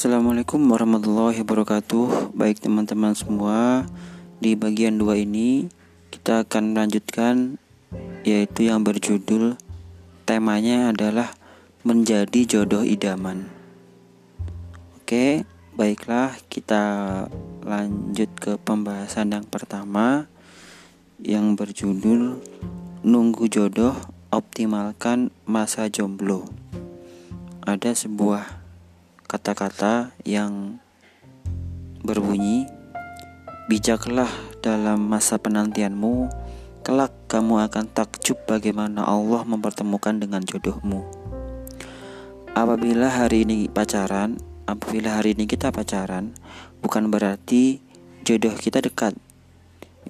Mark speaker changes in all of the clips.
Speaker 1: Assalamualaikum warahmatullahi wabarakatuh. Baik teman-teman semua Di bagian dua ini Kita akan melanjutkan Yaitu yang berjudul Temanya adalah Menjadi jodoh idaman. Oke Baiklah kita lanjut ke pembahasan yang pertama Yang berjudul Nunggu jodoh Optimalkan masa jomblo. Ada sebuah kata-kata yang berbunyi Bijaklah dalam masa penantianmu Kelak kamu akan takjub bagaimana Allah mempertemukan dengan jodohmu. Apabila hari ini pacaran Apabila hari ini kita pacaran Bukan berarti jodoh kita dekat.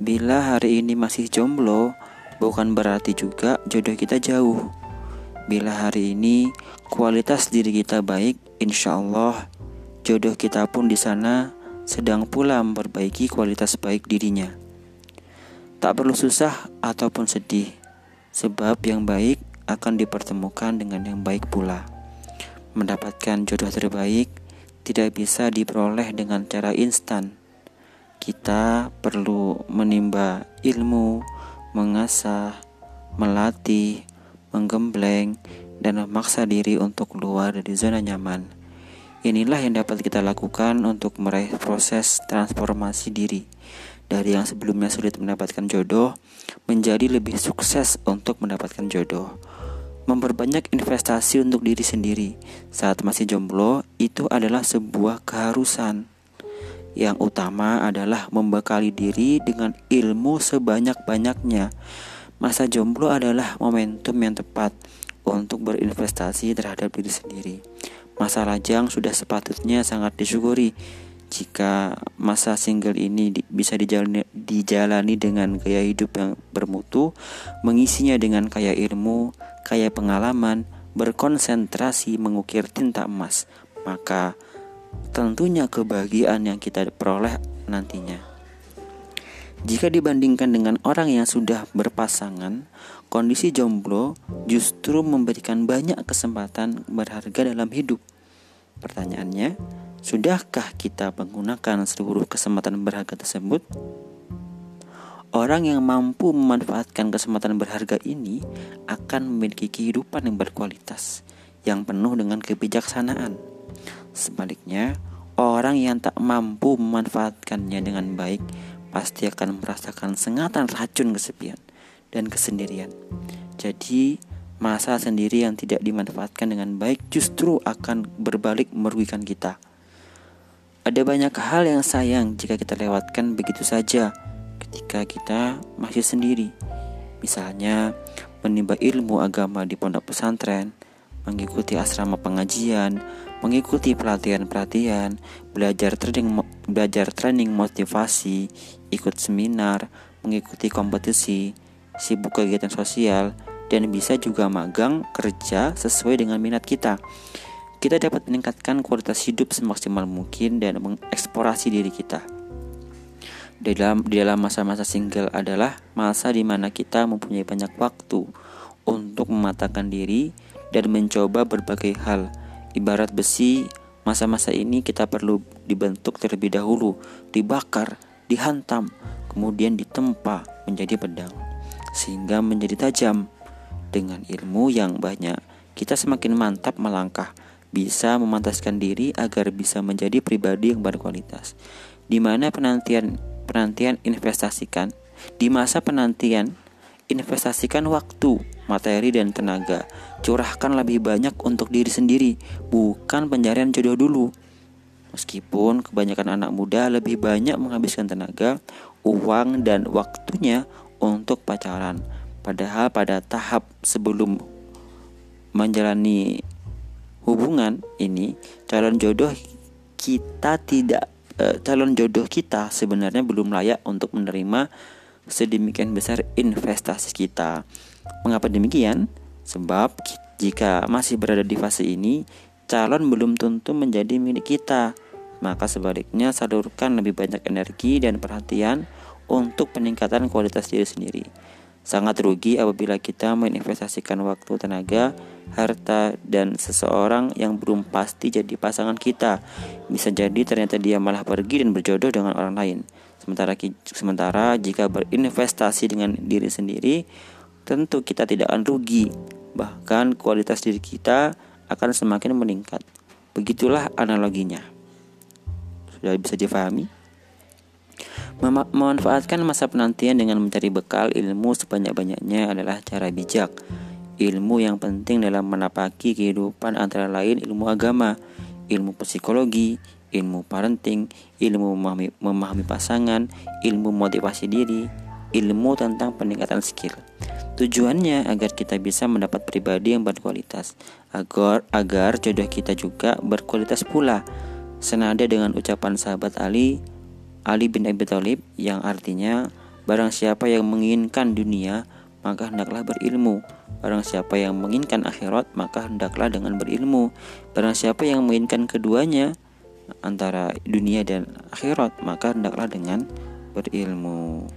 Speaker 1: Bila hari ini masih jomblo Bukan berarti juga jodoh kita jauh. Bila hari ini kualitas diri kita baik Insya Allah, jodoh kita pun di sana sedang pula memperbaiki kualitas baik dirinya. Tak perlu susah ataupun sedih, sebab yang baik akan dipertemukan dengan yang baik pula. Mendapatkan jodoh terbaik tidak bisa diperoleh dengan cara instan. Kita perlu menimba ilmu, mengasah, melatih, menggembleng, dan memaksa diri untuk keluar dari zona nyaman. Inilah yang dapat kita lakukan untuk meraih proses transformasi diri dari yang sebelumnya sulit mendapatkan jodoh menjadi lebih sukses untuk mendapatkan jodoh. Memperbanyak investasi untuk diri sendiri saat masih jomblo itu adalah sebuah keharusan. Yang utama adalah membekali diri dengan ilmu sebanyak-banyaknya. Masa jomblo adalah momentum yang tepat untuk berinvestasi terhadap diri sendiri. Masa lajang sudah sepatutnya sangat disyukuri jika masa single ini di, bisa dijalani, dijalani dengan gaya hidup yang bermutu, mengisinya dengan kaya ilmu, kaya pengalaman, berkonsentrasi mengukir tinta emas, maka tentunya kebahagiaan yang kita peroleh nantinya. Jika dibandingkan dengan orang yang sudah berpasangan, kondisi jomblo justru memberikan banyak kesempatan berharga dalam hidup. Pertanyaannya, sudahkah kita menggunakan seluruh kesempatan berharga tersebut? Orang yang mampu memanfaatkan kesempatan berharga ini akan memiliki kehidupan yang berkualitas, yang penuh dengan kebijaksanaan. Sebaliknya, orang yang tak mampu memanfaatkannya dengan baik pasti akan merasakan sengatan racun kesepian dan kesendirian. Jadi, masa sendiri yang tidak dimanfaatkan dengan baik justru akan berbalik merugikan kita. Ada banyak hal yang sayang jika kita lewatkan begitu saja ketika kita masih sendiri. Misalnya, menimba ilmu agama di pondok pesantren, mengikuti asrama pengajian, mengikuti pelatihan-pelatihan, belajar training belajar training motivasi, ikut seminar, mengikuti kompetisi, sibuk kegiatan sosial, dan bisa juga magang kerja sesuai dengan minat kita. Kita dapat meningkatkan kualitas hidup semaksimal mungkin dan mengeksplorasi diri kita. Di dalam di dalam masa-masa single adalah masa di mana kita mempunyai banyak waktu untuk mematangkan diri dan mencoba berbagai hal. Ibarat besi, masa-masa ini kita perlu dibentuk terlebih dahulu, dibakar, dihantam, kemudian ditempa menjadi pedang, sehingga menjadi tajam. Dengan ilmu yang banyak, kita semakin mantap melangkah, bisa memantaskan diri agar bisa menjadi pribadi yang berkualitas. Di mana penantian penantian investasikan, di masa penantian investasikan waktu, materi dan tenaga. Curahkan lebih banyak untuk diri sendiri, bukan pencarian jodoh dulu. Meskipun kebanyakan anak muda lebih banyak menghabiskan tenaga, uang, dan waktunya untuk pacaran, padahal pada tahap sebelum menjalani hubungan ini, calon jodoh kita tidak eh, calon jodoh kita sebenarnya belum layak untuk menerima sedemikian besar investasi kita. Mengapa demikian? Sebab jika masih berada di fase ini, calon belum tentu menjadi milik kita. Maka sebaliknya salurkan lebih banyak energi dan perhatian untuk peningkatan kualitas diri sendiri. Sangat rugi apabila kita menginvestasikan waktu, tenaga, harta, dan seseorang yang belum pasti jadi pasangan kita. Bisa jadi ternyata dia malah pergi dan berjodoh dengan orang lain. Sementara, sementara jika berinvestasi dengan diri sendiri, tentu kita tidak akan rugi. Bahkan kualitas diri kita akan semakin meningkat. Begitulah analoginya. Sudah bisa difahami? Memanfaatkan masa penantian dengan mencari bekal ilmu sebanyak-banyaknya adalah cara bijak. Ilmu yang penting dalam menapaki kehidupan antara lain ilmu agama, ilmu psikologi, ilmu parenting, ilmu memahami, memahami pasangan, ilmu motivasi diri, ilmu tentang peningkatan skill. Tujuannya agar kita bisa mendapat pribadi yang berkualitas, agar agar jodoh kita juga berkualitas pula. Senada dengan ucapan sahabat Ali, Ali bin Abi Thalib yang artinya barang siapa yang menginginkan dunia maka hendaklah berilmu. Barang siapa yang menginginkan akhirat maka hendaklah dengan berilmu. Barang siapa yang menginginkan keduanya antara dunia dan akhirat maka hendaklah dengan berilmu